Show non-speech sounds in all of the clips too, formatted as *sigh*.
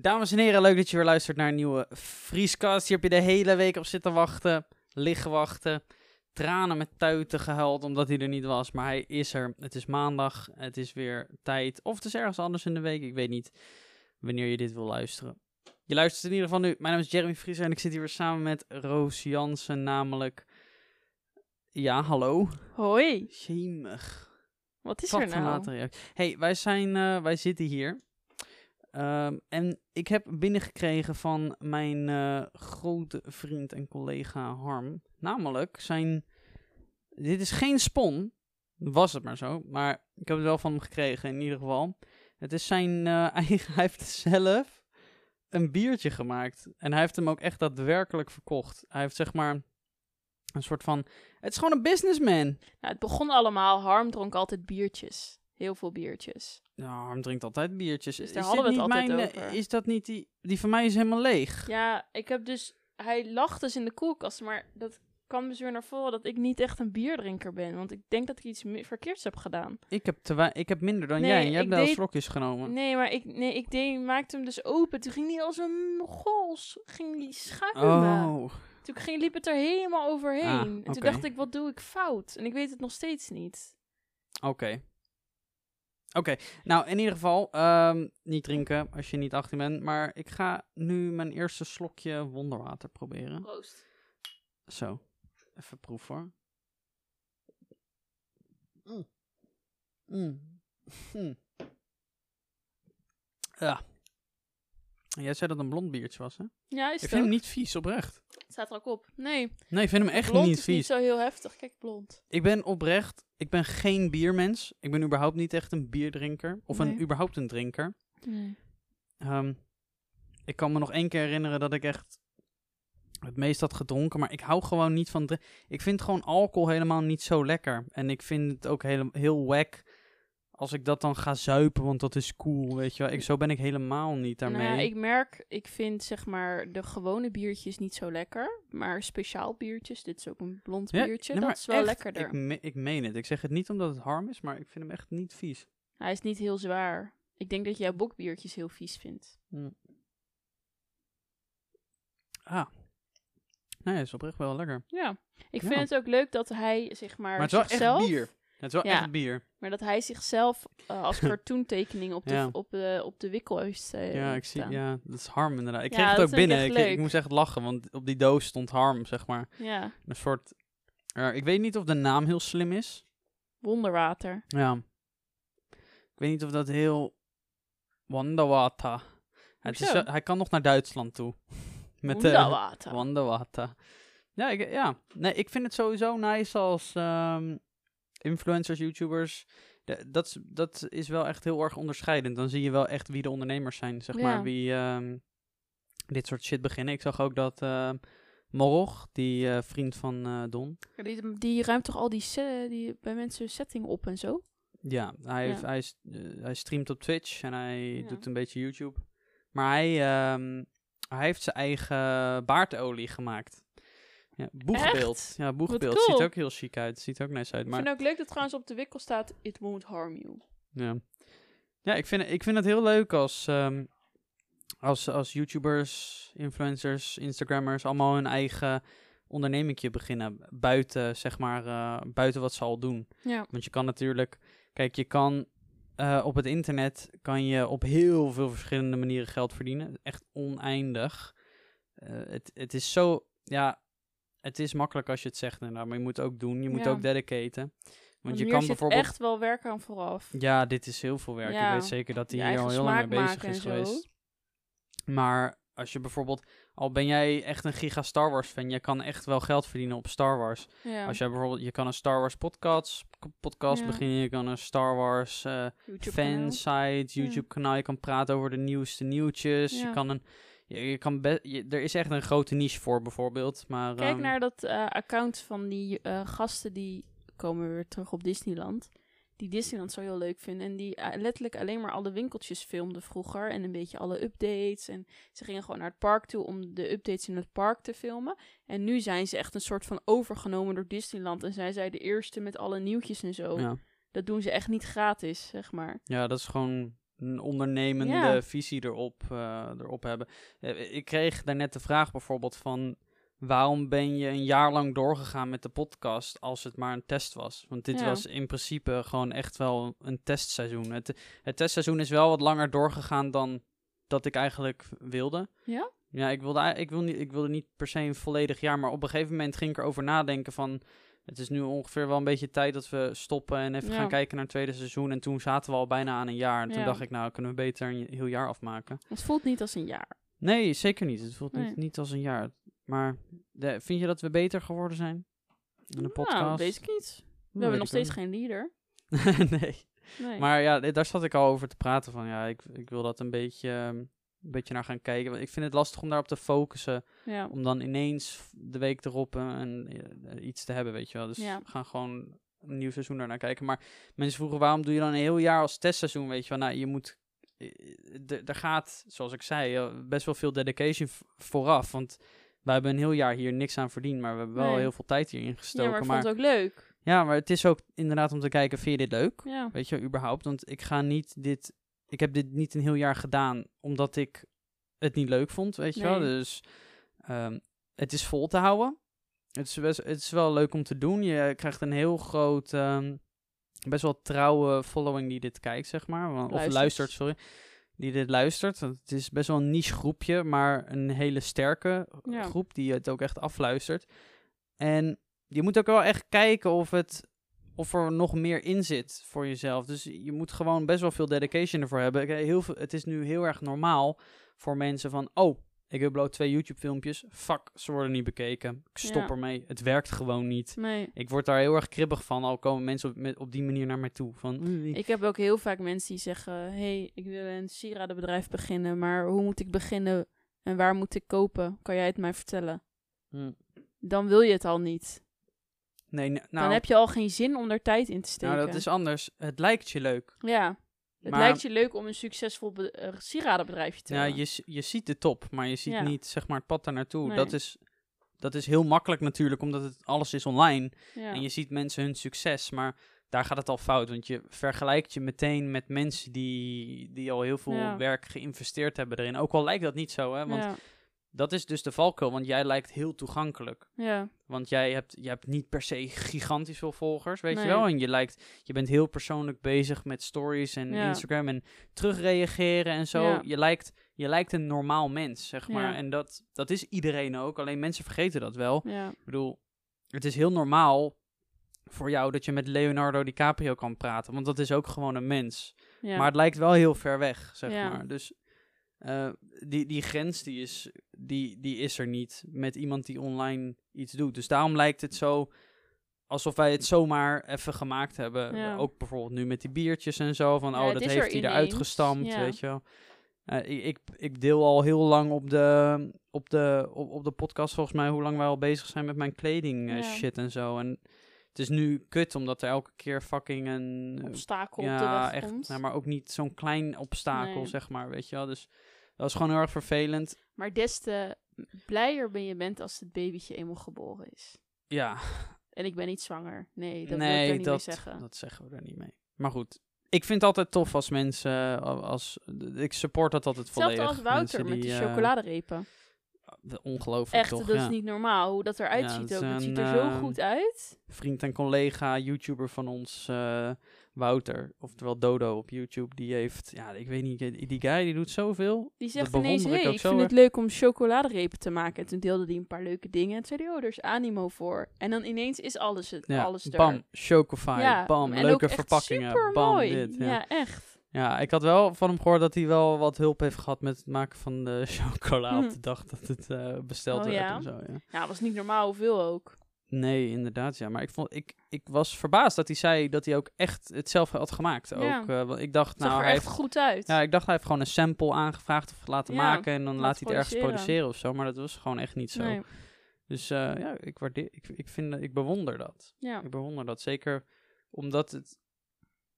Dames en heren, leuk dat je weer luistert naar een nieuwe Vrieskast. Hier heb je de hele week op zitten wachten, liggen wachten, tranen met tuiten gehuild omdat hij er niet was. Maar hij is er. Het is maandag, het is weer tijd. Of het is ergens anders in de week, ik weet niet wanneer je dit wil luisteren. Je luistert in ieder geval nu. Mijn naam is Jeremy Vrieser en ik zit hier weer samen met Roos Jansen, namelijk... Ja, hallo. Hoi, Jemig. wat is Wat er nou? reactie. hey, wij, zijn, eh, wij zitten hier. Ehm, en ik heb binnengekregen van mijn eh, grote vriend en collega Harm. Namelijk zijn. Dit is geen spon. Was het maar zo. Maar ik heb het wel van hem gekregen in ieder geval. Het is zijn eh, *laughs* eigen. Hij heeft zelf een biertje gemaakt. En hij heeft hem ook echt daadwerkelijk verkocht. Hij heeft zeg maar. Een soort van. Het is gewoon een businessman. Nou, het begon allemaal, Harm dronk altijd biertjes. Heel veel biertjes. Nou, Harm drinkt altijd biertjes. Dus daar is hadden we het altijd mijn, eh, over. Is dat niet die... Die van mij is helemaal leeg. Ja, ik heb dus... Hij lag dus in de koelkast, maar dat kwam dus weer naar voren dat ik niet echt een bierdrinker ben. Want ik denk dat ik iets verkeerds heb gedaan. Ik heb, te ik heb minder dan Nee, jij. En jij hebt wel deed- slokjes genomen. Nee, maar ik, nee, ik deed, maakte hem dus open. Toen ging hij als een gols, ging die schuimen. Oh. Toen ging, liep het er helemaal overheen. Ah, En toen dacht ik, wat doe ik fout? En ik weet het nog steeds niet. Oké. Oké. Nou, in ieder geval, ehm, niet drinken als je niet 18 bent. Maar ik ga nu mijn eerste slokje wonderwater proberen. Proost. Zo. Even proef hoor. Mm. Mm. Mm. *laughs* Ja. Jij zei dat een blond biertje was, hè? Ja, is Ik vind hem niet vies, oprecht. Het staat er ook op. Nee, Nee, ik vind hem echt blond niet is vies. niet zo heel heftig. Kijk, blond. Ik ben oprecht, ik ben geen biermens. Ik ben überhaupt niet echt een bierdrinker. Of een, überhaupt een drinker. Nee. Ehm, ik kan me nog één keer herinneren dat ik echt het meest had gedronken. Maar ik hou gewoon niet van... Ik vind gewoon alcohol helemaal niet zo lekker. En ik vind het ook heel, heel wack als ik dat dan ga zuipen, want dat is cool, weet je wel. Ik, zo ben ik helemaal niet daarmee. Nou ja, ik merk, ik vind zeg maar de gewone biertjes niet zo lekker. Maar speciaal biertjes, dit is ook een blond Ja, biertje, nee, dat is wel echt, lekkerder. Ik, me- ik meen het. Ik zeg het niet omdat het harm is, maar ik vind hem echt niet vies. Hij is niet heel zwaar. Ik denk dat jij bokbiertjes heel vies vindt. Ah. Nee, is oprecht wel lekker. Ja. Ik Ja. vind het ook leuk dat hij zeg maar, Maar het is wel zichzelf... echt bier. Het is wel echt bier. Maar dat hij zichzelf eh, als *laughs* cartoontekening op de, Ja. op, de, op de wikkel heeft eh, Ja, ik zie, ja, dat is harm inderdaad. Ik kreeg het ook binnen. Ik, moest echt lachen, want op die doos stond harm, zeg maar. ja. Een soort... ik weet niet of de naam heel slim is. Wonderwater. Ja. Ik weet niet of dat heel... Wonderwater. Het is, hij kan nog naar Duitsland toe. *laughs* Met de Wonderwater. Wonderwater. Ja, ik, ja. Nee, ik vind het sowieso nice als ehm, influencers, YouTubers. Dat, is- dat is wel echt heel erg onderscheidend. Dan zie je wel echt wie de ondernemers zijn, zeg maar. Wie ehm, dit soort shit beginnen. Ik zag ook dat ehm Morog, die eh, vriend van eh, Don. Die, die ruimt toch al die, die bij mensen setting op en zo? Ja, hij, heeft, hij, eh, hij streamt op Twitch en hij Ja. doet een beetje YouTube. Maar hij, ehm, hij heeft zijn eigen baardolie gemaakt. Ja, boegbeeld. Echt? Ja, boegbeeld. cool. Ziet ook heel chic uit. Ziet er ook nice uit. Ik Maar vind ook leuk dat trouwens op de wikkel staat, it won't harm you. ja, ja ik, vind, ik vind het heel leuk als, ehm, als, als YouTubers, influencers, Instagrammers allemaal hun eigen ondernemingje beginnen. Buiten, zeg maar, eh, buiten wat ze al doen. Ja. Want je kan natuurlijk, kijk, je kan eh, op het internet kan je op heel veel verschillende manieren geld verdienen. Echt oneindig. Eh, het, het is zo, ja, het is makkelijk als je het zegt inderdaad, maar je moet het ook doen. Je moet Ja. ook dedicaten. Want je kan zit bijvoorbeeld, echt wel werk aan vooraf. ja, dit is heel veel werk. Ja. Ik weet zeker dat hij hier al heel lang mee bezig is geweest. Maar als je bijvoorbeeld, al ben jij echt een giga Star Wars fan, je kan echt wel geld verdienen op Star Wars. Ja. Als jij bijvoorbeeld, je kan een Star Wars podcast, podcast Ja. beginnen, je kan een Star Wars eh, YouTube-kanaal. fansite, YouTube kanaal, je kan praten over de nieuwste nieuwtjes, je kan een, je, je kan je- er is echt een grote niche voor bijvoorbeeld, maar Kijk ehm, naar dat eh, account van die eh, gasten die komen weer terug op Disneyland. Die Disneyland zo heel leuk vinden. En die eh, letterlijk alleen maar alle winkeltjes filmden vroeger. En een beetje alle updates. En ze gingen gewoon naar het park toe om de updates in het park te filmen. En nu zijn ze echt een soort van overgenomen door Disneyland. En zijn zij de eerste met alle nieuwtjes en zo. ja. Dat doen ze echt niet gratis, zeg maar. ja, dat is gewoon een ondernemende Ja. visie erop, eh, erop hebben. Eh, ik kreeg daarnet de vraag bijvoorbeeld van... Waarom ben je een jaar lang doorgegaan met de podcast als het maar een test was? Want dit Ja. was in principe gewoon echt wel een testseizoen. Het, het testseizoen is wel wat langer doorgegaan dan dat ik eigenlijk wilde. Ja? Ja, ik wilde, ik, wil niet, ik wilde niet per se een volledig jaar, maar op een gegeven moment ging ik erover nadenken van... Het is nu ongeveer wel een beetje tijd dat we stoppen en even Ja. gaan kijken naar het tweede seizoen. En toen zaten we al bijna aan een jaar. En toen Ja. dacht ik, nou kunnen we beter een heel jaar afmaken. Het voelt niet als een jaar. Nee, zeker niet. Het voelt Nee. niet, niet als een jaar. Maar de- vind je dat we beter geworden zijn? In de podcast? Nou, weet ik niet. We hebben nog steeds geen leader. *laughs* nee. Nee. Maar ja, daar zat ik al over te praten van. Ja, ik, ik wil dat een beetje, ehm, een beetje naar gaan kijken. Want ik vind het lastig om daarop te focussen. ja. Om dan ineens de week erop eh, een, eh, iets te hebben, weet je wel. Dus Ja. we gaan gewoon een nieuw seizoen daarnaar kijken. Maar mensen vroegen, waarom doe je dan een heel jaar als testseizoen, weet je wel. Nou, je moet... eh, d- Er gaat, zoals ik zei, eh, best wel veel dedication vooraf. Want wij hebben een heel jaar hier niks aan verdiend. Maar we hebben wel Nee. heel veel tijd hierin ja, gestoken. maar ik maar, vond het ook leuk. ja, maar het is ook inderdaad om te kijken, vind je dit leuk? Ja. Weet je, überhaupt. Want ik ga niet dit. Ik heb dit niet een heel jaar gedaan omdat ik het niet leuk vond, weet je wel. Dus ehm, het is vol te houden. Het is, best, het is wel leuk om te doen. Je krijgt een heel groot, ehm, best wel trouwe following die dit kijkt, zeg maar. Of Luistert. sorry. Die dit luistert. Het is best wel een niche groepje, maar een hele sterke Ja. groep die het ook echt afluistert. En je moet ook wel echt kijken of het of er nog meer in zit voor jezelf. Dus je moet gewoon best wel veel dedication ervoor hebben. Heel veel, het is nu heel erg normaal voor mensen van... Oh, ik upload twee YouTube-filmpjes. Fuck, ze worden niet bekeken. Ik stop Ja. ermee. Het werkt gewoon niet. Nee. Ik word daar heel erg kribbig van. Al komen mensen op, met, op die manier naar mij toe. Van, "Oei, Ik heb ook heel vaak mensen die zeggen: hey, ik wil een sieradenbedrijf beginnen, maar hoe moet ik beginnen en waar moet ik kopen? Kan jij het mij vertellen? hm, Dan wil je het al niet. Nee, nou, Dan heb je al geen zin om er tijd in te steken. nou, dat is anders. Het lijkt je leuk. Ja. Het Maar- lijkt je leuk om een succesvol eh, sieradenbedrijfje te Ja, hebben. je, s- je ziet de top, maar je ziet Ja. niet zeg maar, het pad daar naartoe. Nee. Dat, is, dat is heel makkelijk natuurlijk, omdat het, alles is online. ja. En je ziet mensen hun succes, maar daar gaat het al fout. Want je vergelijkt je meteen met mensen die, die al heel veel Ja. werk geïnvesteerd hebben erin. Ook al lijkt dat niet zo, hè? Want ja. Dat is dus de valkuil, want jij lijkt heel toegankelijk. ja. Want jij hebt, je hebt niet per se gigantisch veel volgers, weet Nee. je wel? En je, lijkt, je bent heel persoonlijk bezig met stories en Ja. Instagram en terugreageren en zo. Ja. Je, lijkt, je lijkt een normaal mens, zeg maar. Ja. En dat, dat is iedereen ook, alleen mensen vergeten dat wel. ja. Ik bedoel, het is heel normaal voor jou dat je met Leonardo DiCaprio kan praten, want dat is ook gewoon een mens. ja. Maar het lijkt wel heel ver weg, zeg Ja. maar. Dus eh, die, die grens die is, die, die is er niet met iemand die online iets doet. Dus daarom lijkt het zo alsof wij het zomaar even gemaakt hebben. Ja. Ook bijvoorbeeld nu met die biertjes en zo. Van, Ja, oh, dat heeft er hij eruit gestampt, ja. weet je wel. Eh, ik, ik, deel al heel lang op de, op, de, op, op de podcast volgens mij hoe lang wij al bezig zijn met mijn kleding eh, shit en zo. En het is nu kut omdat er elke keer fucking een obstakel op de ja, weg echt. komt. nou, maar ook niet zo'n klein obstakel, Nee. zeg maar, weet je wel. Dus dat was gewoon heel erg vervelend. Maar des te blijer ben je bent als het babytje eenmaal geboren is. Ja, En ik ben niet zwanger. Nee, dat wil ik er niet dat, mee zeggen. dat zeggen we er niet mee. Maar goed, ik vind het altijd tof als mensen, eh, als, ik support dat altijd Hetzelfde volledig. als Wouter met die eh, chocoladerepen. Ongelooflijk Echt, toch, dat ja. is niet normaal hoe dat eruit Ja, ziet ook. Het ziet er zo eh, goed uit. Vriend en collega, YouTuber van ons, eh, Wouter, oftewel Dodo op YouTube, die heeft, ja, ik weet niet, die guy die doet zoveel. Die zegt ineens, ik hey, ik vind het leuk om chocoladerepen te maken. En toen deelde hij een paar leuke dingen. En toen zei hij, oh, er is animo voor. En dan ineens is alles, het, Ja, alles er. bam, Chocofy, bam, en leuke verpakkingen, bam, dit. Ja, echt. Ja, ik had wel van hem gehoord dat hij wel wat hulp heeft gehad met het maken van de *laughs* chocola op Hm. de dag dat het eh, besteld Oh, werd ja? en zo. Ja. Ja, dat was niet normaal hoeveel ook. Nee, inderdaad, ja. Maar ik, vond, ik, ik was verbaasd dat hij zei dat hij ook echt het zelf had gemaakt. Ook, Ja. eh, want ik dacht, Het zag nou, er hij echt heeft, goed uit. ja, ik dacht hij heeft gewoon een sample aangevraagd of laten Ja, maken en dan laat hij het ergens produceren. of zo. Maar dat was gewoon echt niet zo. Nee, Dus eh, ja, ik, waardeer, ik, ik, vind, ik bewonder dat. ja. Ik bewonder dat. Zeker omdat het.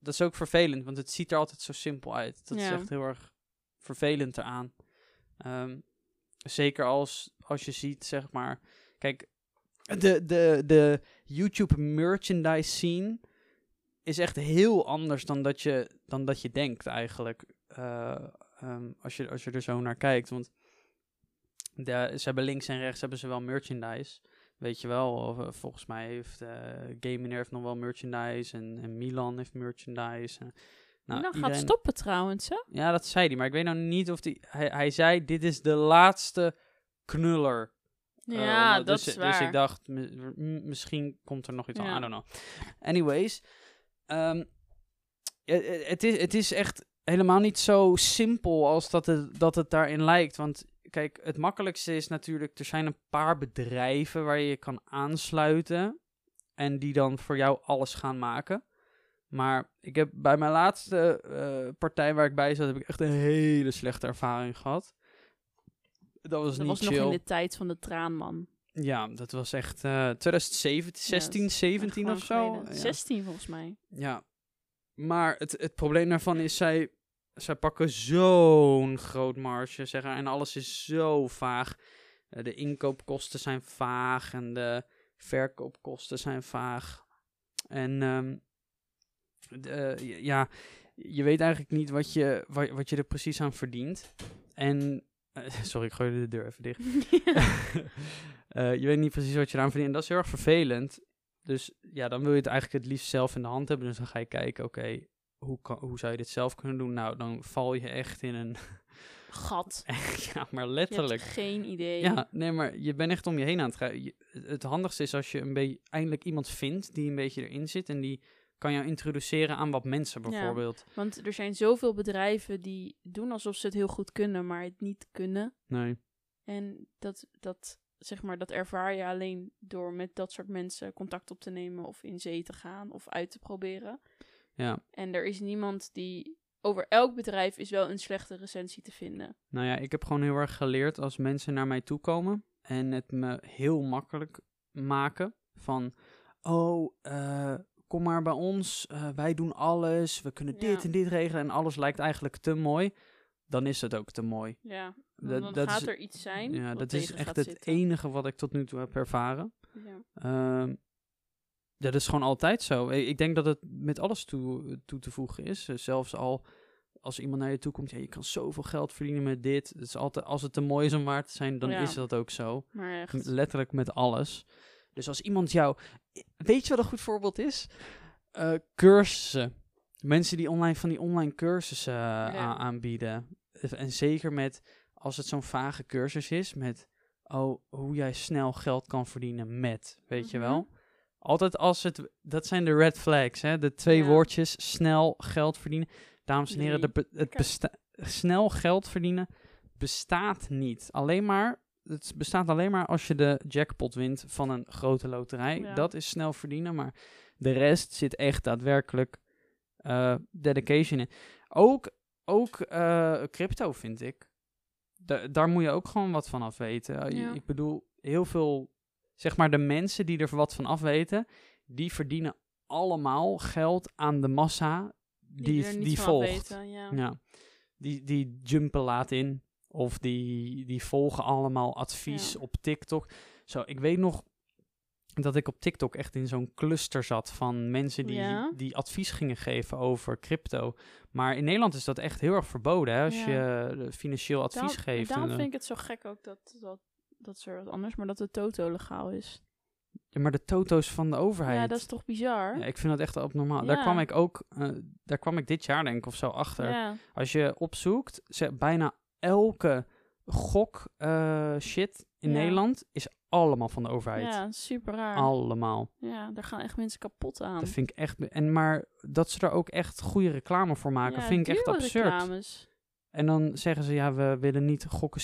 Dat is ook vervelend, want het ziet er altijd zo simpel uit. Dat is Ja. echt heel erg vervelend eraan. Ehm, zeker als, als je ziet, zeg maar. Kijk, de, de, de YouTube merchandise scene is echt heel anders dan dat je, dan dat je denkt eigenlijk. eh, ehm, als, je, als je er zo naar kijkt. Want de, ze hebben links en rechts hebben ze wel merchandise. Weet je wel, eh, volgens mij heeft uh, Gaming heeft nog wel merchandise en, en Milan heeft merchandise. en- nou, Milan gaat stoppen trouwens, hè? Ja, dat zei hij, maar ik weet nou niet of die... Hij, hij zei, dit is de laatste knuller. eh, Ja, dat dus, is Dus waar. ik dacht, misschien komt er nog iets Ja. aan, I don't know. Anyways, ehm, ja, eh, het, is, het is echt helemaal niet zo simpel als dat het, dat het daarin lijkt. Want kijk, het makkelijkste is natuurlijk, er zijn een paar bedrijven waar je je kan aansluiten. En die dan voor jou alles gaan maken. Maar ik heb bij mijn laatste eh, partij waar ik bij zat, heb ik echt een hele slechte ervaring gehad. Dat was Dat niet was chill. nog in de tijd van de traanman. Ja, dat was echt eh 2017, 16, 17 Echt of lang zo. Ja. 16 volgens mij. Ja, maar het, het probleem daarvan is, zij, zij pakken zo'n groot marge, zeg maar, en alles is zo vaag. Eh, de inkoopkosten zijn vaag en de verkoopkosten zijn vaag. En ehm, de, eh, ja, je weet eigenlijk niet wat je, wat, wat je er precies aan verdient. En, eh, *laughs* sorry, ik gooi de deur even dicht. *laughs* Je weet niet precies wat je eraan verdient. En dat is heel erg vervelend. Dus ja, dan wil je het eigenlijk het liefst zelf in de hand hebben. Dus dan ga je kijken, oké, hoe, kan, hoe zou je dit zelf kunnen doen? Nou, dan val je echt in een... *laughs* Gat. *laughs* ja, maar Je letterlijk. hebt geen idee. Ja, nee, maar je bent echt om je heen aan het gaan. Het handigste is als je een beetje eindelijk iemand vindt die een beetje erin zit en die kan jou introduceren aan wat mensen bijvoorbeeld. Want er zijn zoveel bedrijven die doen alsof ze het heel goed kunnen, maar het niet kunnen. Nee. En dat, dat, zeg maar, dat ervaar je alleen door met dat soort mensen contact op te nemen of in zee te gaan of uit te proberen. Ja, En er is niemand die. Over elk bedrijf is wel een slechte recensie te vinden. nou ja, ik heb gewoon heel erg geleerd als mensen naar mij toe komen en het me heel makkelijk maken van, oh, eh, kom maar bij ons, eh, wij doen alles, we kunnen dit Ja. en dit regelen en alles lijkt eigenlijk te mooi. Dan is het ook te mooi. Ja, Dat- dan, dan dat gaat is- er iets zijn. Ja, dat is echt het zitten. enige wat ik tot nu toe heb ervaren. Ja. Ehm, dat is gewoon altijd zo. Ik denk dat het met alles toe, toe te voegen is. Eh, zelfs al als iemand naar je toe komt, ja, je kan zoveel geld verdienen met dit. Het is altijd, als het te mooi is om waar te zijn, dan Ja. is dat ook zo. Maar M- echt. Letterlijk met alles. Dus als iemand jou... Weet je wat een goed voorbeeld is? Eh, cursussen. Mensen die online van die online cursussen eh, aanbieden. En zeker met, als het zo'n vage cursus is, met oh, hoe jij snel geld kan verdienen met, weet je Mhm. wel? Altijd als het, dat zijn de red flags, hè? De twee Ja. woordjes, snel geld verdienen. Dames en heren, de, Nee. be- het besta- snel geld verdienen bestaat niet. Alleen maar, het bestaat alleen maar als je de jackpot wint van een grote loterij. Ja. Dat is snel verdienen, maar de rest zit echt daadwerkelijk eh, dedication in. Ook, ook eh, crypto vind ik. Da- daar moet je ook gewoon wat van af weten. Eh, Ja. Ik bedoel, heel veel, zeg maar de mensen die er wat van af weten, die verdienen allemaal geld aan de massa die, die, van volgt. weten, ja. Ja, die, die jumpen laat in. Of die, die volgen allemaal advies Ja. op TikTok. Zo, ik weet nog dat ik op TikTok echt in zo'n cluster zat van mensen die, Ja. die advies gingen geven over crypto. Maar in Nederland is dat echt heel erg verboden, hè, als je eh, financieel advies geeft. Daarom En, vind ik het zo gek ook dat, dat, dat is er wat anders, maar dat de toto legaal is. ja, maar de toto's van de overheid. Ja, dat is toch bizar? Ja, ik vind dat echt abnormaal. Daar kwam ik ook, eh, daar kwam ik dit jaar denk ik of zo achter. Ja, Als je opzoekt, ze, bijna elke gok eh, shit in. Nederland is allemaal van de overheid. ja super raar. Allemaal. Ja, daar gaan echt mensen kapot aan. Dat vind ik echt. En maar dat ze er ook echt goede reclame voor maken, vind ik echt absurd. reclames. En dan zeggen ze ja, we willen niet gokken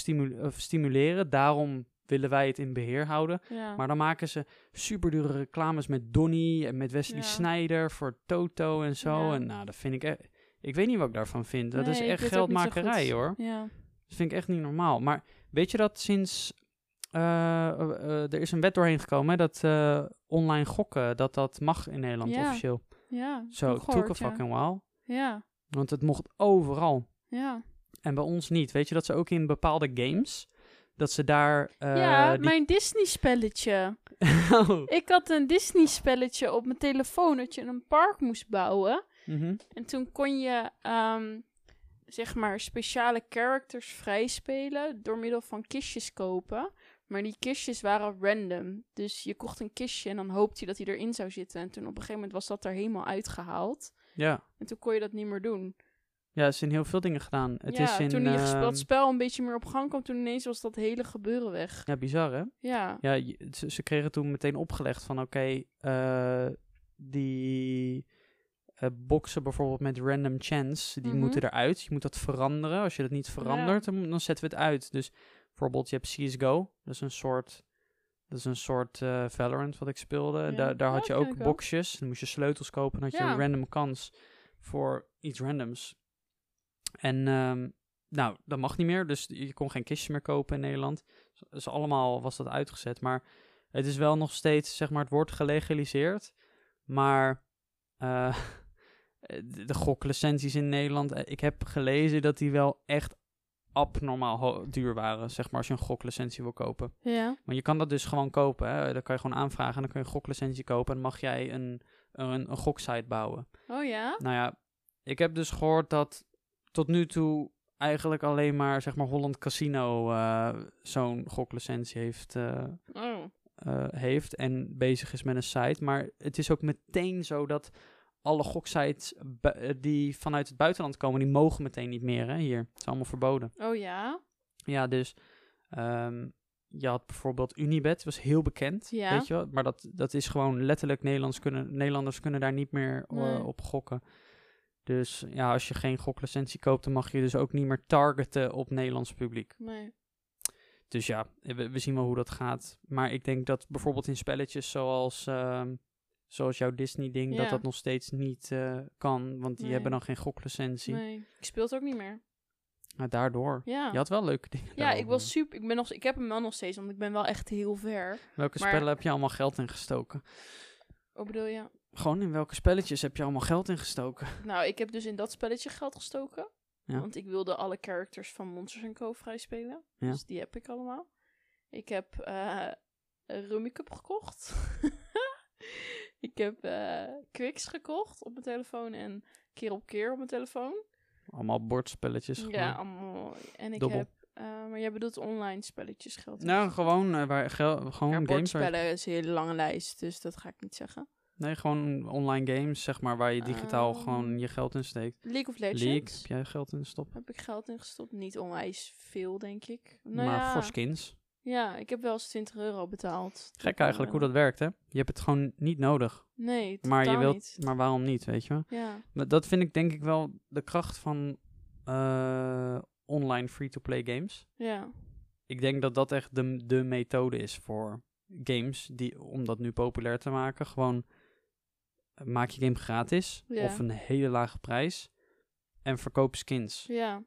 stimuleren, daarom willen wij het in beheer houden. Ja. Maar dan maken ze super dure reclames met Donny en met Wesley Ja. Snyder voor Toto en zo. Ja. En nou, dat vind ik echt. Ik weet niet wat ik daarvan vind. Dat is Nee, echt geldmakerij hoor. Ja. Dat vind ik echt niet normaal. Maar weet je dat sinds... eh, eh, eh, er is een wet doorheen gekomen hè, dat online gokken, dat dat mag in Nederland officieel. Ja, Zo, nog took a fucking while. Ja, Want het mocht overal. ja. En bij ons niet. Weet je dat ze ook in bepaalde games, dat ze daar... eh, ja, die- mijn Disney-spelletje. *laughs* Oh. Ik had een Disney-spelletje op mijn telefoon dat je een park moest bouwen. Mhm. En toen kon je... ehm, zeg maar speciale characters vrijspelen door middel van kistjes kopen. Maar die kistjes waren random. Dus je kocht een kistje en dan hoopte je dat hij erin zou zitten. En toen op een gegeven moment was dat er helemaal uitgehaald. Ja. En toen kon je dat niet meer doen. Ja, er zijn heel veel dingen gedaan. Het ja, is in, toen die gespe- ehm, dat spel een beetje meer op gang kwam, toen ineens was dat hele gebeuren weg. Ja, bizar hè? Ja, Ja, je- ze, ze kregen toen meteen opgelegd van oké, eh, die eh, boxen bijvoorbeeld met random chance, die Mhm. moeten eruit. Je moet dat veranderen. Als je dat niet verandert, dan, dan zetten we het uit. Dus bijvoorbeeld je hebt CSGO, dat is een soort, dat is een soort eh, Valorant wat ik speelde. Ja. Daar, had je ook boxjes. Dan moest je sleutels kopen en had je een random kans voor iets randoms. En ehm, nou, dat mag niet meer, dus je kon geen kistje meer kopen in Nederland. Dus allemaal was dat uitgezet. Maar het is wel nog steeds, zeg maar, het wordt gelegaliseerd. Maar eh, *laughs* de, de goklicenties in Nederland, eh, ik heb gelezen dat die wel echt abnormaal duur waren, zeg maar, als je een goklicentie wil kopen. ja. Maar je kan dat dus gewoon kopen, hè. Dan kan je gewoon aanvragen en dan kun je een goklicentie kopen en dan mag jij een, een, een goksite bouwen. Oh ja? Nou ja, ik heb dus gehoord dat tot nu toe eigenlijk alleen maar, zeg maar, Holland Casino eh, zo'n goklicentie heeft, eh, Oh. eh, heeft en bezig is met een site. Maar het is ook meteen zo dat alle goksites die vanuit het buitenland komen, die mogen meteen niet meer hè, hier. Het is allemaal verboden. Oh ja? Ja, dus ehm, je had bijvoorbeeld Unibet, was heel bekend, Ja. weet je wel. Maar dat, dat is gewoon letterlijk, Nederlands kunnen, Nederlanders kunnen daar niet meer Nee. op gokken. Dus ja, als je geen goklicentie koopt, dan mag je dus ook niet meer targeten op Nederlands publiek. Nee. Dus ja, we, we zien wel hoe dat gaat. Maar ik denk dat bijvoorbeeld in spelletjes zoals, ehm, zoals jouw Disney-ding, dat Ja. dat nog steeds niet eh, kan. Want die Nee. hebben dan geen goklicentie. Nee. Ik speel het ook niet meer. Maar daardoor. Ja. Je had wel leuke dingen. Ja, ik was super. Ik, ben nog, ik heb hem wel nog steeds, want ik ben wel echt heel ver. Welke maar- spellen heb je allemaal geld in gestoken? Wat bedoel je? Gewoon in welke spelletjes heb je allemaal geld in gestoken? *laughs* Nou, ik heb dus in dat spelletje geld gestoken. Ja. Want ik wilde alle characters van Monsters Co. vrij spelen. Ja. Dus die heb ik allemaal. Ik heb een Rummy Cup gekocht. *laughs* ik heb eh Quicks gekocht op mijn telefoon en keer op keer op mijn telefoon. Allemaal bordspelletjes. Ja, gewoon. allemaal. En ik heb... eh, maar jij bedoelt online spelletjes geld. Nou, gewoon, eh, waar gel- gewoon ja, games. waar- bordspellen is een hele lange lijst, dus dat ga ik niet zeggen. Nee, gewoon online games, zeg maar, waar je digitaal Ehm, gewoon je geld in steekt. League of Legends. League, heb jij geld in gestopt? Heb ik geld in gestopt? Niet onwijs veel, denk ik. Nou maar ja, voor skins. ja, ik heb wel eens 20 euro betaald. Gek eigenlijk hoe dat werkt, hè? Je hebt het gewoon niet nodig. Nee, Maar je wilt, niet. maar waarom niet, weet je wel? Ja, Maar dat vind ik denk ik wel de kracht van eh, online free-to-play games. ja, Ik denk dat dat echt de, de methode is voor games, die, om dat nu populair te maken. Gewoon eh, maak je game gratis of een hele lage prijs en verkoop skins. ja,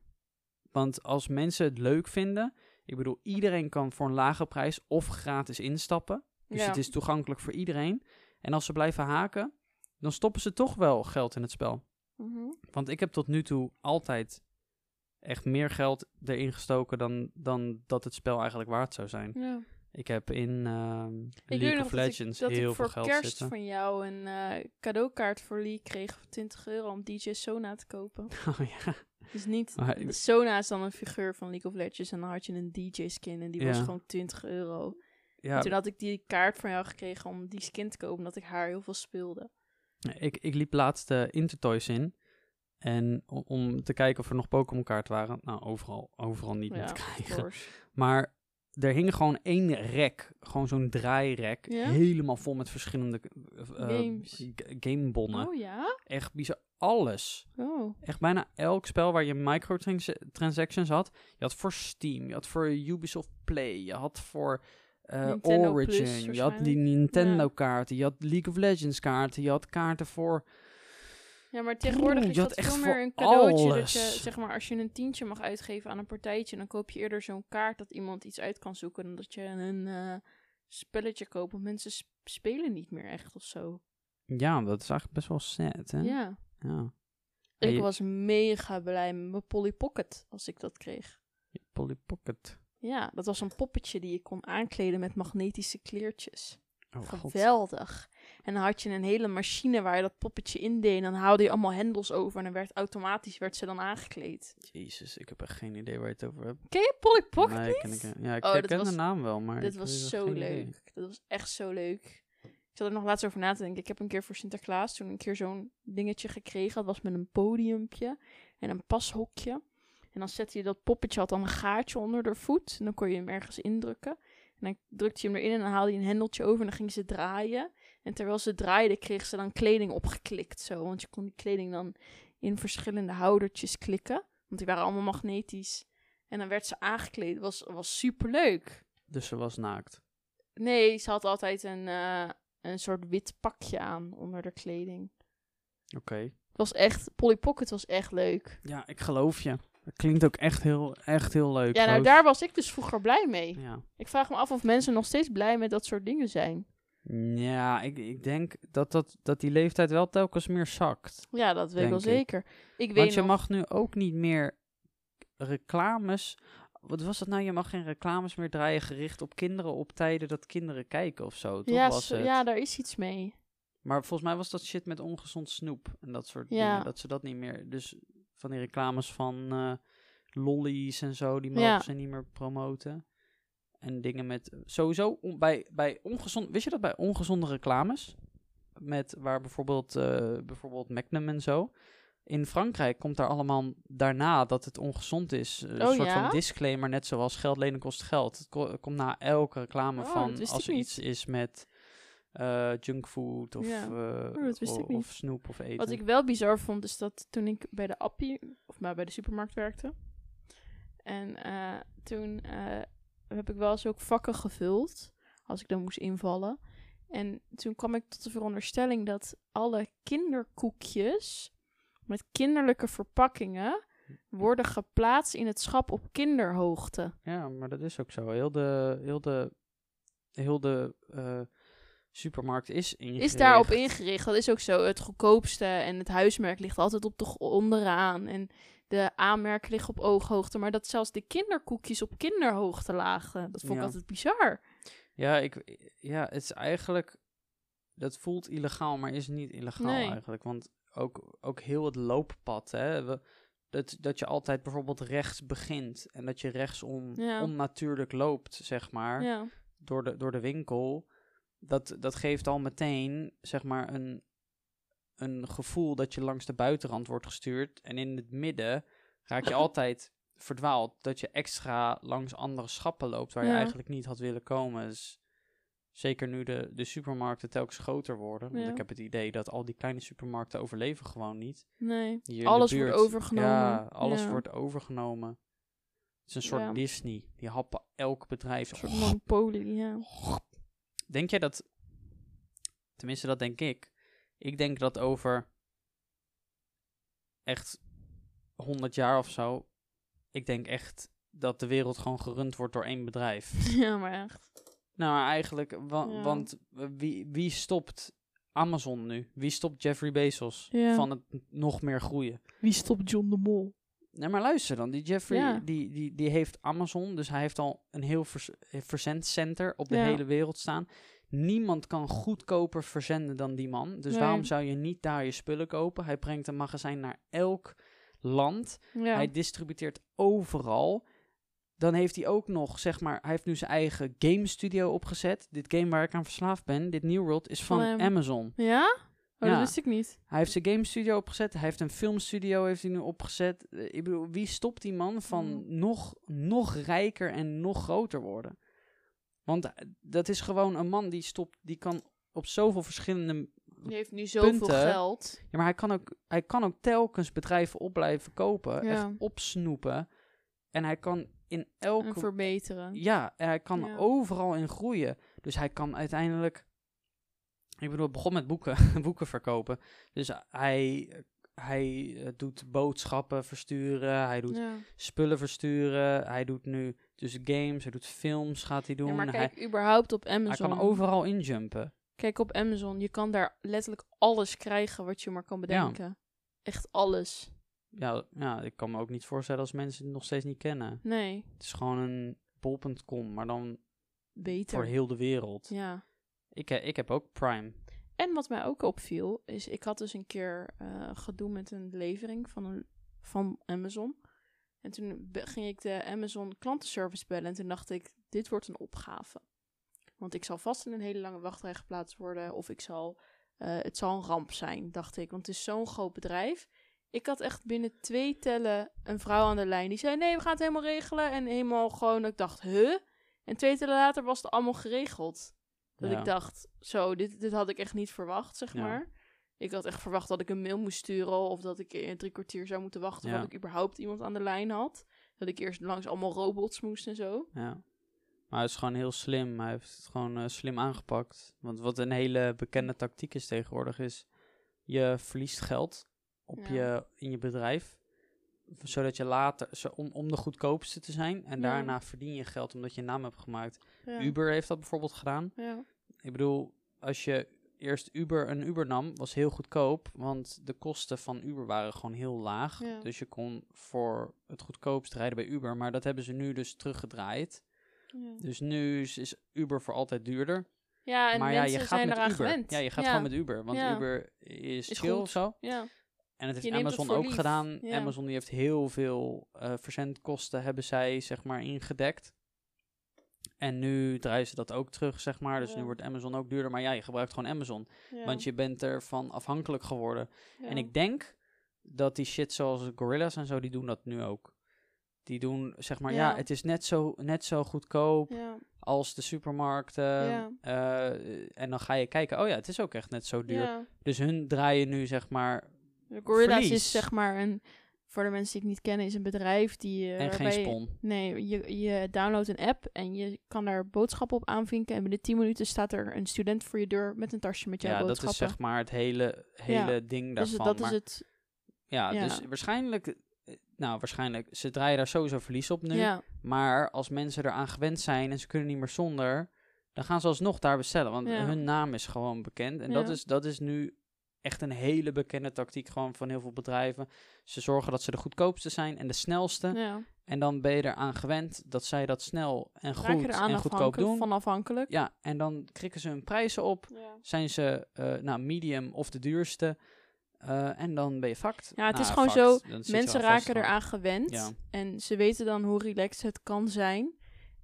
Want als mensen het leuk vinden, ik bedoel, iedereen kan voor een lage prijs of gratis instappen. Dus het is toegankelijk voor iedereen. En als ze blijven haken, dan stoppen ze toch wel geld in het spel. Mhm. Want ik heb tot nu toe altijd echt meer geld erin gestoken dan, dan dat het spel eigenlijk waard zou zijn. ja. Ik heb in ehm, League of dat Legends ik, dat heel ik veel voor geld kerst zitten. van jou een eh, cadeaukaart voor League kreeg voor 20 euro om DJ Sona te kopen. *laughs* Oh ja. Dus niet... Maar Sona is dan een figuur van League of Legends en dan had je een DJ-skin en die was gewoon 20 euro. ja, En toen had ik die kaart van jou gekregen om die skin te kopen, omdat ik haar heel veel speelde. ik, ik liep laatst de Intertoys in. En om, om te kijken of er nog Pokémon kaarten waren. Nou, overal, overal niet meer te *laughs* krijgen. Maar er hing gewoon één rek, gewoon zo'n draairek, Ja? helemaal vol met verschillende eh, Games. gamebonnen. Oh ja? Echt bizar, alles. Oh. Echt bijna elk spel waar je microtransactions had. Je had voor Steam, je had voor Ubisoft Play, je had voor Plus Origin, je had die. Nintendo Ja. kaarten, je had League of Legends kaarten, je had kaarten voor... Ja, maar tegenwoordig Oeh, is dat veel meer een cadeautje. Dat je, zeg maar, als je een tientje mag uitgeven aan een partijtje, dan koop je eerder zo'n kaart dat iemand iets uit kan zoeken dan dat je een eh, spelletje koopt. Want mensen sp- spelen niet meer echt of zo. Ja, dat is eigenlijk best wel sad, hè? Ja. Ja. Ik je- was mega blij met mijn Polly Pocket als ik dat kreeg. Polly Pocket. Ja, dat was een poppetje die je kon aankleden met magnetische kleertjes. Oh, god. Geweldig. En dan had je een hele machine waar je dat poppetje in deed. En dan haalde je allemaal hendels over. En dan werd automatisch werd ze dan aangekleed. Jezus, ik heb echt geen idee waar je het over hebt. Ken je Polly Pocket nee, niet? ken ik, ja, ik Oh, was- de naam wel, maar Dit was zo idee. leuk. Dat was echt zo leuk. Ik zat er nog laatst over na te denken. Ik heb een keer voor Sinterklaas toen een keer zo'n dingetje gekregen. Dat was met een podiumpje en een pashokje. En dan zette je dat poppetje, had dan een gaatje onder de voet. En dan kon je hem ergens indrukken. En dan drukte je hem erin en dan haalde je een hendeltje over en dan ging ze draaien. En terwijl ze draaide, kreeg ze dan kleding opgeklikt zo. Want je kon die kleding dan in verschillende houdertjes klikken. Want die waren allemaal magnetisch. En dan werd ze aangekleed. Was, was super leuk. Dus ze was naakt. Nee, ze had altijd een, eh, een soort wit pakje aan onder de kleding. Oké. Het was echt, Polly Pocket was echt leuk. Ja, ik geloof je. Dat klinkt ook echt heel, echt heel leuk. Ja, nou daar was ik dus vroeger blij mee. Ja, Ik vraag me af of mensen nog steeds blij met dat soort dingen zijn. ja ik, ik denk dat, dat, dat die leeftijd wel telkens meer zakt. Ja, dat weet ik wel zeker. Ik weet Want je nog, mag nu ook niet meer reclames... Wat was dat nou? Je mag geen reclames meer draaien gericht op kinderen op tijden dat kinderen kijken of zo. Toch ja, was zo- het. ja, daar is iets mee. Maar volgens mij was dat shit met ongezond snoep en dat soort Ja. dingen. Dat ze dat niet meer... Dus van die reclames van eh lollies en zo, die mogen Ja. ze niet meer promoten. En dingen met... Sowieso, on- bij, bij ongezond... Wist je dat bij ongezonde reclames? Met waar bijvoorbeeld, eh, bijvoorbeeld Magnum en zo... In Frankrijk komt daar allemaal daarna dat het ongezond is. Een Oh, soort ja? van disclaimer, net zoals geld lenen kost geld. Het ko- komt na elke reclame Oh, van als er iets is met eh junkfood of, Ja. eh, Oh, of snoep of eten. Wat ik wel bizar vond, is dat toen ik bij de Appie, of maar bij de supermarkt werkte. En eh, toen heb ik wel eens ook vakken gevuld, als ik dan moest invallen. En toen kwam ik tot de veronderstelling dat alle kinderkoekjes met kinderlijke verpakkingen worden geplaatst in het schap op kinderhoogte. Ja, maar dat is ook zo. Heel de, heel de, heel de supermarkt is ingericht. Is daarop ingericht. Dat is ook zo. Het goedkoopste en het huismerk ligt altijd op de onderaan. En de aanmerken liggen op ooghoogte. Maar dat zelfs de kinderkoekjes op kinderhoogte lagen. Dat vond ik altijd bizar. Ja, ik, ja, het is eigenlijk... Dat voelt illegaal, maar is niet illegaal Nee. eigenlijk. Want ook, ook heel het looppad, hè. We, dat, dat je altijd bijvoorbeeld rechts begint. En dat je rechtsom Ja. onnatuurlijk loopt, zeg maar. Ja. door de, door de winkel, dat, dat geeft al meteen, zeg maar, een, een gevoel dat je langs de buitenrand wordt gestuurd. En in het midden raak je *clears throat* altijd verdwaald. Dat je extra langs andere schappen loopt waar je eigenlijk niet had willen komen. Dus zeker nu de, de supermarkten telkens groter worden. Want Ja. ik heb het idee dat al die kleine supermarkten overleven gewoon niet. Nee. Hier Alles wordt overgenomen. Ja, alles Ja. wordt overgenomen. Het is een soort. Disney. Die happen elk bedrijf. Een soort monopolie, ja. *sniffs* Denk jij dat, tenminste dat denk ik, ik denk dat over echt 100 jaar of zo, ik denk echt dat de wereld gewoon gerund wordt door één bedrijf. *laughs* ja, maar echt. nou, eigenlijk, wa- Ja. want wie, wie stopt Amazon nu? Wie stopt Jeffrey Bezos Ja. van het nog meer groeien? Wie stopt John de Mol? Nee, maar luister dan. Die Jeffrey, Ja. die, die, die heeft Amazon. Dus hij heeft al een heel vers eh, verzendcenter op de Ja. hele wereld staan. Niemand kan goedkoper verzenden dan die man. Dus Nee. waarom zou je niet daar je spullen kopen? Hij brengt een magazijn naar elk land. Ja. Hij distributeert overal. Dan heeft hij ook nog, zeg maar, hij heeft nu zijn eigen game studio opgezet. Dit game waar ik aan verslaafd ben, dit New World, is van Van. Amazon. ja? Oh, Ja. dat wist ik niet. Hij heeft zijn game studio opgezet. Hij heeft een filmstudio heeft hij nu opgezet. Eh, ik bedoel, wie stopt die man van Mm. nog, nog rijker en nog groter worden? Want eh, dat is gewoon een man die stopt, die kan op zoveel verschillende. Die heeft nu zoveel Punten. geld. Ja, maar hij kan ook, hij kan ook telkens bedrijven op blijven kopen, Ja. echt opsnoepen. En hij kan in En elke. verbeteren. Ja, en hij kan Ja. overal in groeien. Dus hij kan uiteindelijk. Ik bedoel, begon met boeken, *laughs* boeken verkopen. Dus hij, hij eh, doet boodschappen versturen. Hij doet Ja. spullen versturen. Hij doet nu dus games. Hij doet films. Gaat hij doen. Ja, maar hij, kijk, überhaupt op hij Amazon. kan overal injumpen. Kijk, op Amazon, je kan daar letterlijk alles krijgen wat je maar kan bedenken. Echt alles. Ja, ja, ik kan me ook niet voorstellen als mensen het nog steeds niet kennen. Nee, Het is gewoon een bol.com, maar dan beter. voor heel de wereld. Ja. Ik, he- ik heb ook Prime. En wat mij ook opviel, is ik had dus een keer eh, gedoe met een levering van, een, van Amazon. En toen ging ik de Amazon klantenservice bellen en toen dacht ik, dit wordt een opgave. Want ik zal vast in een hele lange wachtrij geplaatst worden of ik zal, eh, het zal een ramp zijn, dacht ik. Want het is zo'n groot bedrijf. Ik had echt binnen twee tellen een vrouw aan de lijn die zei, nee, we gaan het helemaal regelen. En helemaal gewoon, ik dacht, huh? En twee tellen later was het allemaal geregeld. Dat Ja. ik dacht, zo, dit, dit had ik echt niet verwacht, zeg Ja. maar. Ik had echt verwacht dat ik een mail moest sturen of dat ik in drie kwartier zou moeten wachten Ja. voordat ik überhaupt iemand aan de lijn had. Dat ik eerst langs allemaal robots moest en zo. Ja. Maar het is gewoon heel slim. Hij heeft het gewoon eh, slim aangepakt. Want wat een hele bekende tactiek is tegenwoordig is... Je verliest geld op je, in je bedrijf. Zodat je later... Zo, om, om de goedkoopste te zijn. En Ja. daarna verdien je geld omdat je een naam hebt gemaakt. Ja. Uber heeft dat bijvoorbeeld gedaan. Ja. Ik bedoel, als je eerst Uber een Uber nam, was heel goedkoop. Want de kosten van Uber waren gewoon heel laag. Ja. Dus je kon voor het goedkoopst rijden bij Uber. Maar dat hebben ze nu dus teruggedraaid. Ja. Dus nu is, is Uber voor altijd duurder. Ja, en maar ja, mensen je gaat zijn met eraan Uber. gewend. Ja, je gaat Ja. gewoon met Uber. Want Ja. Uber is, Is chill goed. of zo. Ja. En het heeft het Amazon ook lief. gedaan. Ja. Amazon die heeft heel veel eh, verzendkosten hebben zij zeg maar ingedekt. En nu draaien ze dat ook terug, zeg maar. Dus nu wordt Amazon ook duurder. Maar ja, je gebruikt gewoon Amazon. Ja. Want je bent ervan afhankelijk geworden. En ik denk dat die shit zoals Gorilla's en zo, die doen dat nu ook. Die doen, zeg maar, ja, het is net zo, net zo goedkoop als de supermarkten. Ja. Eh, en dan ga je kijken, oh ja, het is ook echt net zo duur. Ja. Dus hun draaien nu, zeg maar, De Gorilla's is zeg maar een, voor de mensen die het niet kennen, is een bedrijf die... eh, en geen je- spon. Nee, je, je downloadt een app en je kan daar boodschappen op aanvinken. En binnen 10 minuten staat er een student voor je deur met een tasje met jouw Ja, dat boodschappen. is zeg maar het hele, hele ding dus daarvan. dat maar, is het. ja, ja. dus waarschijnlijk, eh, nou waarschijnlijk, ze draaien daar sowieso verlies op nu. Ja, Maar als mensen eraan gewend zijn en ze kunnen niet meer zonder, dan gaan ze alsnog daar bestellen. Want Ja. hun naam is gewoon bekend. En Ja. dat, is, dat is nu echt een hele bekende tactiek gewoon van heel veel bedrijven. Ze zorgen dat ze de goedkoopste zijn en de snelste. ja. En dan ben je eraan gewend dat zij dat snel en goed en goedkoop doen. van afhankelijk. Ja, en dan krikken ze hun prijzen op. Ja. Zijn ze eh, nou, medium of de duurste. eh, en dan ben je fucked. Ja, het Nou, is gewoon fucked. zo, Mensen raken gewoon. eraan gewend. Ja. En ze weten dan hoe relaxed het kan zijn.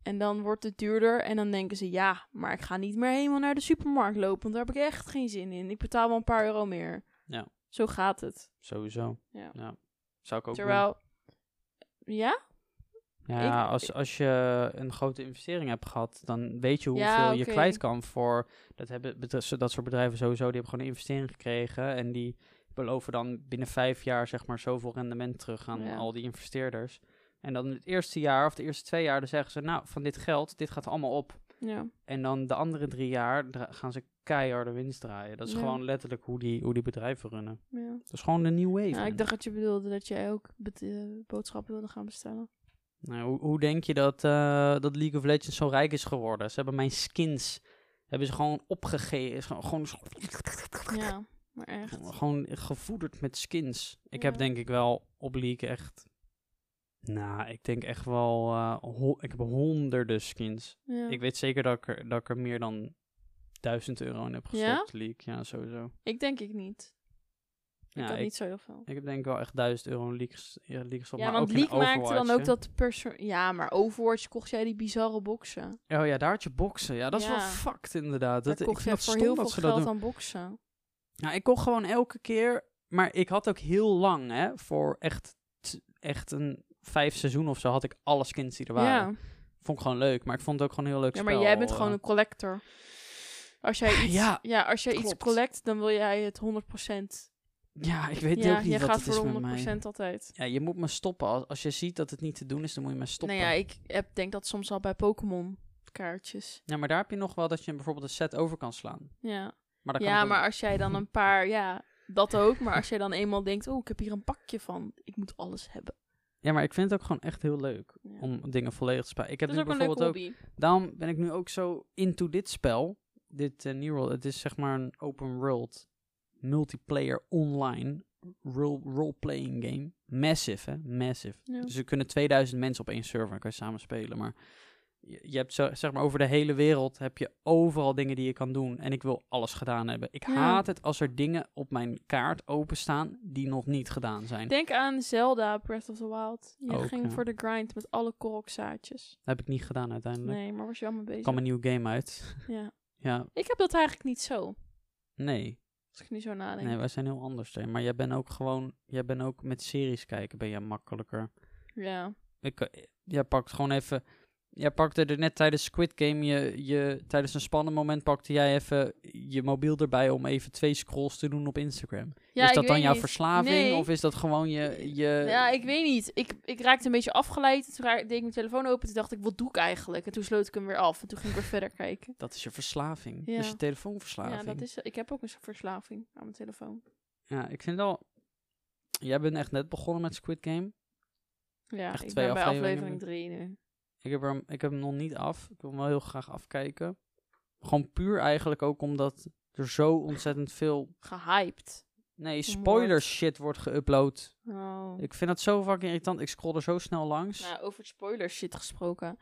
En dan wordt het duurder. En dan denken ze, ja, maar ik ga niet meer helemaal naar de supermarkt lopen. Want daar heb ik echt geen zin in. Ik betaal wel een paar euro meer. Ja. Zo gaat het. Sowieso. Ja. Zou ik ook doen. Terwijl, ja? Ja, Ik- als, als je een grote investering hebt gehad, dan weet je hoeveel Ja, je kwijt kan voor... Dat, hebben, dat soort bedrijven sowieso, die hebben gewoon een investering gekregen. En die beloven dan binnen vijf jaar zeg maar zoveel rendement terug aan Ja. al die investeerders. En dan het eerste jaar of de eerste twee jaar, dan zeggen ze... Nou, van dit geld, dit gaat allemaal op. Ja. En dan de andere drie jaar gaan ze keiharde winst draaien. Dat is Ja. gewoon letterlijk hoe die, hoe die bedrijven runnen. ja. Dat is gewoon de new wave. Ja, ik dacht dat je bedoelde dat jij ook eh, boodschappen wilde gaan bestellen. Nou, hoe, hoe denk je dat, eh, dat League of Legends zo rijk is geworden? Ze hebben mijn skins hebben ze gewoon opgegeven. Gewoon, gewoon, Ja, maar echt. gewoon gevoederd met skins. Ik heb denk ik wel op League echt... Nou, ik denk echt wel... eh, ik heb honderden skins. Ja. Ik weet zeker dat ik, er, dat ik er meer dan duizend euro in heb Ja? gestopt, League. Ja, sowieso. Ik denk ik niet. Ik Ja, ik, niet zo heel veel. ik heb denk ik wel echt duizend euro in ges- ja, gestopt. Ja, maar want ook League maakte dan ook dat persoon... Ja, maar Overwatch kocht jij die bizarre boxen. Oh ja, daar had je boksen. Ja, dat is wel Ja. fucked inderdaad. Daar Dat, ik kocht vind jij dat voor heel veel geld aan boxen. Nou, ik kocht gewoon elke keer, maar ik had ook heel lang, hè, voor echt, echt een vijf seizoen of zo, had ik alle skins die er waren. Ja. Vond ik gewoon leuk, maar ik vond het ook gewoon heel leuk ja, spel. maar jij bent gewoon een collector. Als jij *laughs* iets, Ja, ja, als jij iets collect, dan wil jij het 100%. Ja, ik weet ja, ook niet je wat gaat het is voor met 100% mij. altijd. Ja, je moet me stoppen. Als, als je ziet dat het niet te doen is, dan moet je me stoppen. Nou ja, ik heb, denk dat soms al bij Pokémon kaartjes. Ja, maar daar heb je nog wel dat je bijvoorbeeld een set over kan slaan. Ja, Maar dat kan ja maar als jij dan een *laughs* paar, ja, dat ook. Maar als jij dan eenmaal denkt, oh, ik heb hier een pakje van. Ik moet alles hebben. Ja, maar ik vind het ook gewoon echt heel leuk Ja. om dingen volledig te spelen. Ik heb nu bijvoorbeeld ook... Daarom ben ik nu ook zo into dit spel. Dit uh, New World. Het is zeg maar een open world multiplayer online role- role-playing game. Massive, hè? Massive. Ja. Dus er kunnen 2000 mensen op één server kan je samen spelen. Maar je, hebt zo, zeg maar over de hele wereld heb je overal dingen die je kan doen. En ik wil alles gedaan hebben. Ik Ja. haat het als er dingen op mijn kaart openstaan die nog niet gedaan zijn. Denk aan Zelda Breath of the Wild. Je Ook, ging ja. voor de grind met alle korokzaadjes. Dat heb ik niet gedaan uiteindelijk. Nee, maar was je Er bezig. kwam een nieuwe game uit. *laughs* Ja. ja, Ik heb dat eigenlijk niet zo. nee. Als ik nu zo nadenk. Nee, wij zijn heel anders. Hè. Maar jij bent ook gewoon, jij bent ook met series kijken ben je makkelijker. Ja. Ik, eh, jij pakt gewoon even, jij pakte er net tijdens Squid Game, je, je, tijdens een spannend moment pakte jij even je mobiel erbij om even twee scrolls te doen op Instagram. ja is dat dan jouw niet. verslaving Nee. of is dat gewoon je, je Ja, ik weet niet. Ik, ik raakte een beetje afgeleid. Toen deed ik mijn telefoon open. Toen dacht ik, wat doe ik eigenlijk? En toen sloot ik hem weer af. En toen ging ik weer verder kijken. dat is je verslaving. Ja. Dat is je telefoonverslaving. Ja, dat is, ik heb ook een soort verslaving aan mijn telefoon. Ja, ik vind wel, jij bent echt net begonnen met Squid Game. Ja, Echt ik twee ben bij aflevering 3 nu. Ik heb, hem, ik heb hem nog niet af. Ik wil hem wel heel graag afkijken. Gewoon puur eigenlijk ook omdat er zo ontzettend veel... Gehyped. Nee, spoiler shit wordt geüpload. Oh. Ik vind dat zo fucking irritant. Ik scroll er zo snel langs. Nou, over spoilers shit gesproken.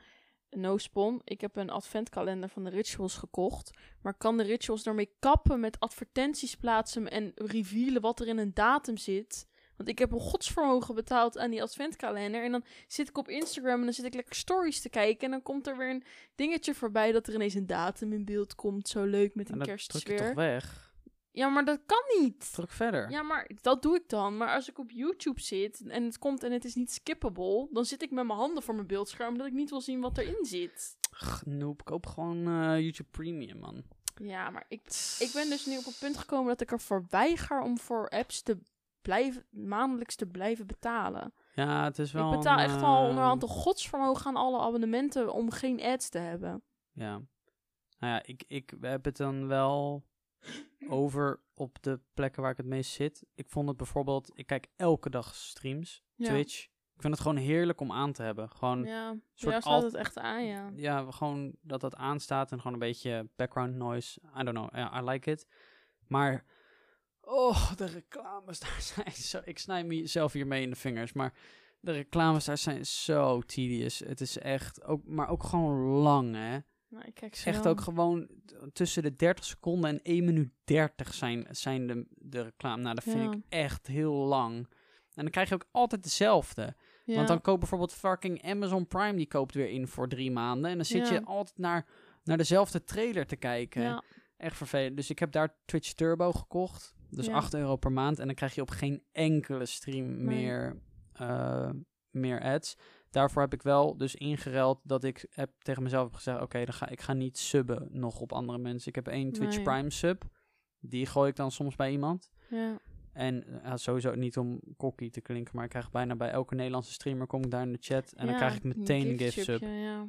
No spon. Ik heb een adventkalender van de rituals gekocht. Maar kan de rituals daarmee kappen met advertenties plaatsen en revealen wat er in een datum zit? Want ik heb een godsvermogen betaald aan die adventkalender. En dan zit ik op Instagram en dan zit ik lekker stories te kijken. En dan komt er weer een dingetje voorbij dat er ineens een datum in beeld komt. Zo leuk met en een dat druk je toch kerstsfeer. weg. Ja, maar dat kan niet. Druk verder. Ja, maar dat doe ik dan. Maar als ik op YouTube zit en het komt en het is niet skippable, dan zit ik met mijn handen voor mijn beeldscherm omdat ik niet wil zien wat erin zit. Ach, Nope, koop gewoon eh, YouTube Premium, man. Ja, maar ik, ik ben dus nu op een punt gekomen dat ik ervoor weiger om voor apps te blijven, maandelijks te blijven betalen. Ja, het is wel ik betaal een, echt al eh, onderhand een godsvermogen aan alle abonnementen om geen ads te hebben. Ja. Nou ja, ik, ik heb het dan wel over op de plekken waar ik het meest zit. Ik vond het bijvoorbeeld, ik kijk elke dag streams, Ja. Twitch. Ik vind het gewoon heerlijk om aan te hebben. Gewoon, ja, Ja, soort ja staat het echt aan, ja. gewoon dat dat aanstaat en gewoon een beetje background noise. I don't know, ja, I like it. Maar, oh, de reclames daar *laughs* zijn zo... Ik snij mezelf hiermee in de vingers, maar de reclames daar zijn zo tedious. Het is echt, ook, maar ook gewoon lang, hè. Nou, ik kijk ze Echt ook gewoon tussen de 30 seconden en 1 minuut 30 zijn, zijn de, de reclame. Nou, dat vind Ja. ik echt heel lang. En dan krijg je ook altijd dezelfde. Ja. Want dan koopt bijvoorbeeld fucking Amazon Prime, die koopt weer in voor drie maanden. En dan zit Ja. je altijd naar, naar dezelfde trailer te kijken. Echt vervelend. Dus ik heb daar Twitch Turbo gekocht. Dus Ja. 8 euro per maand. En dan krijg je op geen enkele stream Nee. meer, eh, meer ads. Daarvoor heb ik wel dus ingereld dat ik heb tegen mezelf heb gezegd... Oké, dan ga ik ga niet subben nog op andere mensen. Ik heb één Twitch Nee. Prime sub. Die gooi ik dan soms bij iemand. ja. En eh, sowieso niet om kokkie te klinken, maar ik krijg bijna bij elke Nederlandse streamer kom ik daar in de chat en dan krijg ik meteen een gift sub. Ja.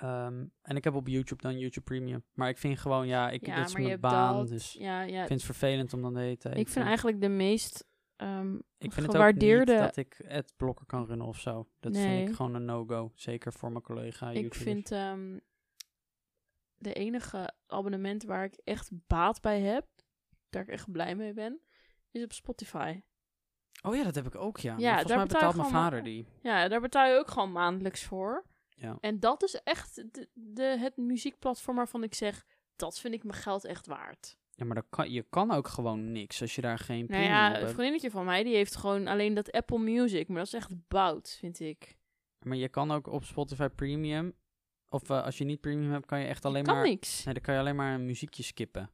Ehm, en ik heb op YouTube dan YouTube Premium. Maar ik vind gewoon, ja, ik, Ja, dit is mijn baan, dat- dus Ja, ja. ik vind het vervelend om dan de hele tijd... ik vind eh, eigenlijk de meest ehm ik vind het ook gewaardeerde... niet dat ik adblocker kan runnen of zo. Dat vind ik gewoon een no-go. Zeker voor mijn collega ik YouTubers. vind ehm, de enige abonnement waar ik echt baat bij heb, daar ik echt blij mee ben, is op Spotify. Oh ja, dat heb ik ook, ja. Volgens daar mij betaal betaalt mijn vader die. Ja, daar betaal je ook gewoon maandelijks voor. Ja. En dat is echt de, de, het muziekplatform waarvan ik zeg, dat vind ik mijn geld echt waard. Ja, maar dat kan, je kan ook gewoon niks als je daar geen Nou ja, een vriendinnetje van mij, die heeft gewoon alleen dat Apple Music. Maar dat is echt bout, vind ik. Maar je kan ook op Spotify Premium... Of eh, als je niet premium hebt, kan je echt alleen kan maar... niks. Nee, dan kan je alleen maar een muziekje skippen.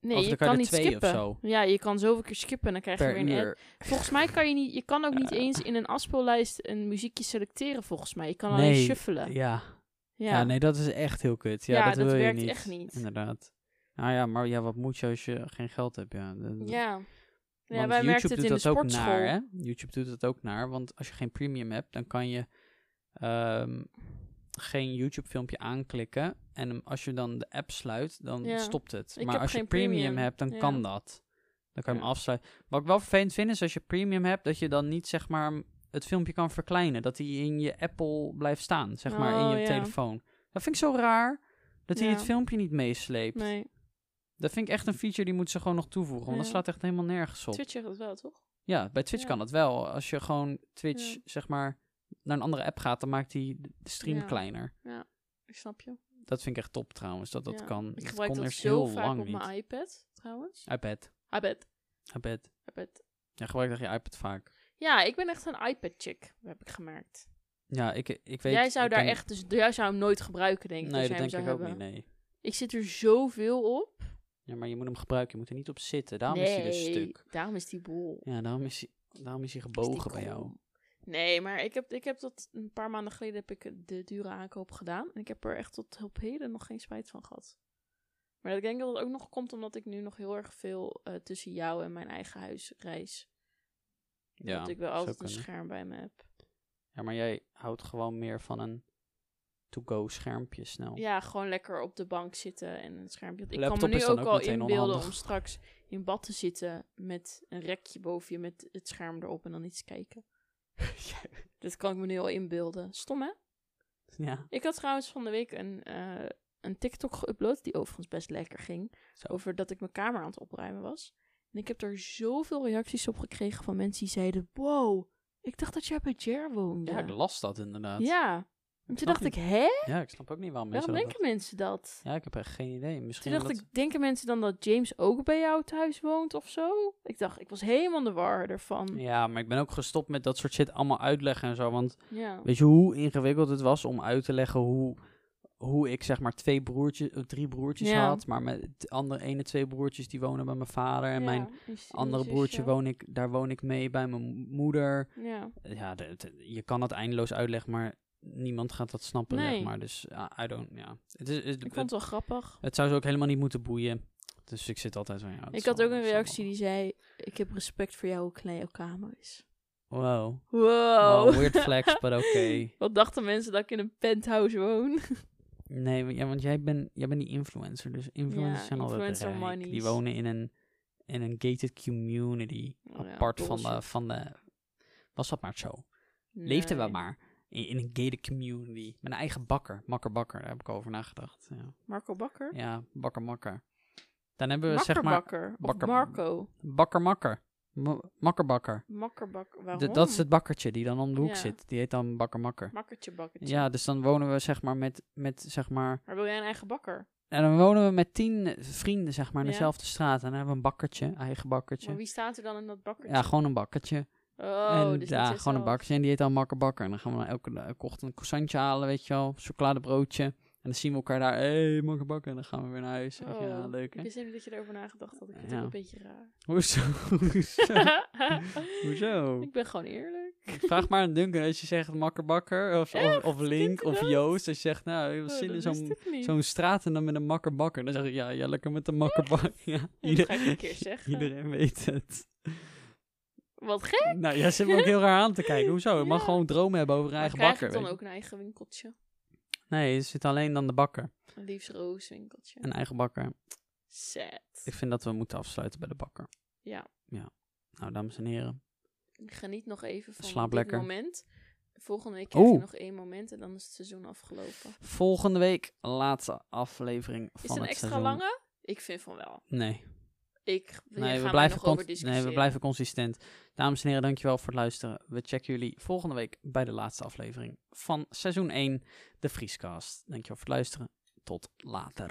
Nee, Of je kan, kan je niet twee of skippen. zo. Ja, je kan zoveel keer skippen en dan krijg je weer een ad. Volgens mij kan je niet, je kan ook niet eens in een afspeellijst een muziekje selecteren, volgens mij. Je kan Nee, alleen shuffelen. Ja. Ja, Ja. nee, dat is echt heel kut. Ja, Ja, dat, dat wil je werkt niet. echt niet. Inderdaad. Nou ja, maar ja, wat moet je als je geen geld hebt? Ja, Dat- ja. Ja wij YouTube het doet in de dat ook naar, hè? YouTube doet het ook naar, want als je geen premium hebt, dan kan je ehm, geen YouTube-filmpje aanklikken. En als je dan de app sluit, dan Ja. stopt het. Ik maar als je premium, premium. hebt, dan Ja. kan dat. Dan kan je hem afsluiten. Wat ik wel vervelend vind, is als je premium hebt, dat je dan niet, zeg maar, het filmpje kan verkleinen. Dat hij in je Apple blijft staan, zeg maar, in Oh, je ja. telefoon. Dat vind ik zo raar, dat hij Ja. het filmpje niet meesleept. Nee, Dat vind ik echt een feature die moeten ze gewoon nog toevoegen, want dat slaat echt helemaal nergens op. Twitch zegt het wel, toch? Ja, bij Twitch Ja. kan dat wel. Als je gewoon Twitch, Ja. zeg maar, naar een andere app gaat, dan maakt hij de stream Ja. kleiner. Ja. Ik snap je. Dat vind ik echt top trouwens, dat dat Ja. kan. Ik gebruik dat eerst heel vaak lang op niet. mijn iPad, trouwens. iPad. iPad. iPad. iPad. Ja, gebruik dat je iPad vaak. Ja, ik ben echt een iPad-chick, heb ik gemerkt. Ja, ik, ik weet... jij zou daar echt, dus jij zou hem nooit gebruiken, denk ik. Nee, dat denk ik ook hebben. niet, nee. Ik zit er zoveel op. Ja, maar je moet hem gebruiken, je moet er niet op zitten. Daarom is hij dus stuk. Daarom is die bol. Ja, daarom is hij, daarom is hij Is gebogen bij jou. Nee, maar ik heb, ik heb dat een paar maanden geleden heb ik de dure aankoop gedaan. En ik heb er echt tot op heden nog geen spijt van gehad. Maar ik denk dat het ook nog komt omdat ik nu nog heel erg veel eh, tussen jou en mijn eigen huis reis. Ja, dat ik wel altijd een scherm bij me heb. Ja, maar jij houdt gewoon meer van een to-go schermpje snel. Ja, gewoon lekker op de bank zitten en een schermpje. Ik Laptop kan me nu ook ook al inbeelden onhandig. om straks in bad te zitten met een rekje boven je met het scherm erop en dan iets kijken. *laughs* Dat kan ik me nu al inbeelden. Stom hè? ja. Ik had trouwens van de week een, eh, een TikTok geüpload, die overigens best lekker ging. Zo. Over dat ik mijn kamer aan het opruimen was. En ik heb er zoveel reacties op gekregen van mensen die zeiden: Wow, ik dacht dat jij bij Jer woonde. Ja, ik las dat inderdaad. Ja. En toen dacht ik. Hè? Ja, ik snap ook niet waarom Waarom mensen dat denken mensen dat? Ja, ik heb echt geen idee. Misschien Toen dacht ik: Denken mensen dan dat James ook bij jou thuis woont of zo? Ik dacht: Ik was helemaal de war ervan. Ja, maar ik ben ook gestopt met dat soort shit allemaal uitleggen en zo. Want Ja. weet je hoe ingewikkeld het was om uit te leggen hoe, hoe ik zeg maar twee broertjes, drie broertjes Ja. had. Maar met de andere ene twee broertjes die wonen bij mijn vader. En Ja, mijn andere broertje woon ik, daar woon ik mee bij mijn moeder. Ja. Ja, de- de- je kan dat eindeloos uitleggen, maar niemand gaat dat snappen, Nee. zeg maar. Dus I don't, ja. Het, is, Ik vond het wel grappig. het zou ze ook helemaal niet moeten boeien. Dus ik zit altijd zo, ja. Ik had ook een reactie die zei: Ik heb respect voor jou hoe klein jouw kamer is. Wow. Wow. Wow, weird flex, but *laughs* oké. Wat dachten mensen dat ik in een penthouse woon? *laughs* Nee, want- ja, want jij bent jij bent die influencer. Dus influencers Ja, zijn altijd influencer rijk. Die wonen in een, in een gated community. Oh ja, apart van de, van de... Was dat maar zo. Leefde wel Nee. maar. In, een gated community. Met een eigen bakker. Makker bakker, daar heb ik over nagedacht. Ja, Marco Bakker? ja bakker makker. Dan hebben we Makker zeg maar... Bakker. Bakker- Marco. Bakker makker. Ma- Makker bakker. Makker Bakker. De- dat is het bakkertje die dan om de hoek Ja. zit. Die heet dan bakker makker. Makkertje bakkertje. Ja, dus dan wonen we zeg maar met, met zeg maar... Maar wil jij een eigen bakker? En dan wonen we met tien vrienden, zeg maar, in Ja. dezelfde straat. En dan hebben we een bakkertje, eigen bakkertje. Maar wie staat er dan in dat bakkertje? Ja, gewoon een bakkertje. Oh, en dus ja, gewoon een bakkertje. En die heet dan Makker Bakker. En dan gaan we elke, elke ochtend een croissantje halen, weet je wel. Chocoladebroodje. En dan zien we elkaar daar. Hé, hey, Makker Bakker. En dan gaan we weer naar huis. Je, ja, Oh, leuk Ik hè? wist niet dat je erover nagedacht had. Ik vind het ook een beetje raar. *laughs* Hoezo? Hoezo? *laughs* Hoezo? ik ben gewoon eerlijk. Vraag maar aan Duncan als je zegt Makker Bakker. Of, of, Link of? Joost. Als je zegt, nou, je Oh, zin in zo'n ik zo'n straat en dan met een Makker Bakker. Dan zeg ik, ja, ja, lekker met een Makker Bakker. *laughs* Ja, dat ga ik een keer zeggen. Iedereen weet het. Wat gek. Nou, jij zit me ook heel raar aan te kijken. Hoezo? Je mag Ja. gewoon dromen hebben over een Maar eigen krijg bakker. ik dan weet ook een eigen winkeltje? je. Nee, er zit alleen dan de bakker. Een liefst roos winkeltje. Een eigen bakker. Sad. Ik vind dat we moeten afsluiten bij de bakker. Ja. Nou, dames en heren. Geniet nog even van Slaap dit lekker. moment. Volgende week krijg je Oeh. nog één moment en dan is het seizoen afgelopen. Volgende week, laatste aflevering Is van het een het extra seizoen. lange? Ik vind van wel. Nee, Ik, nee, we blijven over nee, we blijven consistent. Dames en heren, dankjewel voor het luisteren. We checken jullie volgende week bij de laatste aflevering van seizoen 1, de Vriescast. Dankjewel voor het luisteren. Tot later.